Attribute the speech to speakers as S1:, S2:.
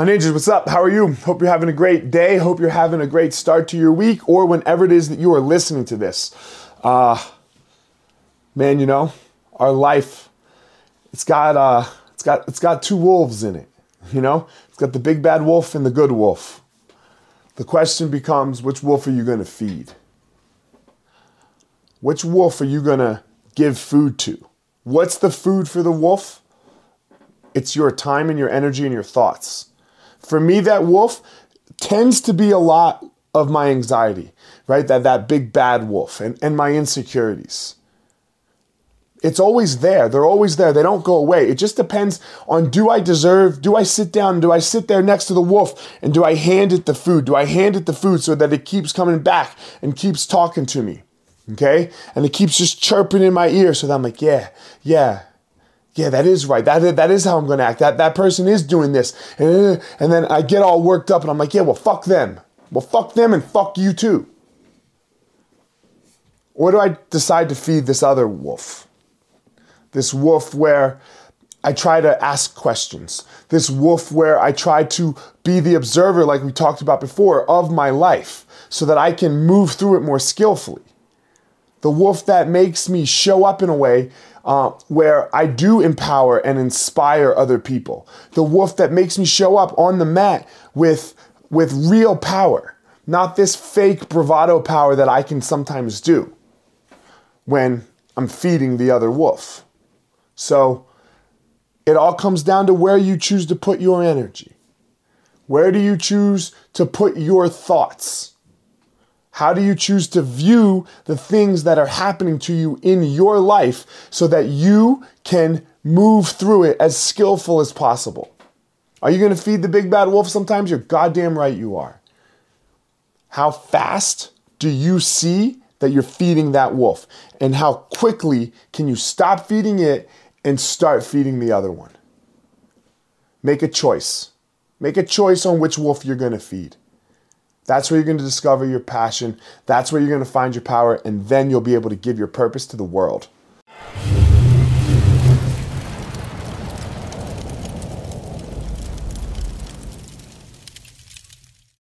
S1: My ninjas, what's up? How are you? Hope you're having a great day. Hope you're having a great start to your week or whenever it is that you are listening to this. Uh, man, you know, our life, it's got, uh, it's got, it's got two wolves in it. You know, it's got the big bad wolf and the good wolf. The question becomes, which wolf are you going to feed? Which wolf are you going to give food to? What's the food for the wolf? It's your time and your energy and your thoughts. For me, that wolf tends to be a lot of my anxiety, right? That, that big bad wolf and, and my insecurities. It's always there. They're always there. They don't go away. It just depends on do I deserve, do I sit down, do I sit there next to the wolf and do I hand it the food? Do I hand it the food so that it keeps coming back and keeps talking to me? Okay? And it keeps just chirping in my ear so that I'm like, yeah, yeah, yeah, that is right. That, that is how I'm going to act. That, that person is doing this. And, and then I get all worked up and I'm like, yeah, well, fuck them. Well, fuck them and fuck you too. Or do I decide to feed this other wolf? This wolf where I try to ask questions. This wolf where I try to be the observer, like we talked about before, of my life so that I can move through it more skillfully. The wolf that makes me show up in a way uh, where I do empower and inspire other people. The wolf that makes me show up on the mat with, with real power, not this fake bravado power that I can sometimes do when I'm feeding the other wolf. So it all comes down to where you choose to put your energy. Where do you choose to put your thoughts? How do you choose to view the things that are happening to you in your life so that you can move through it as skillful as possible? Are you going to feed the big bad wolf sometimes? You're goddamn right you are. How fast do you see that you're feeding that wolf? And how quickly can you stop feeding it and start feeding the other one? Make a choice. Make a choice on which wolf you're going to feed. That's where you're going to discover your passion. That's where you're going to find your power. And then you'll be able to give your purpose to the world.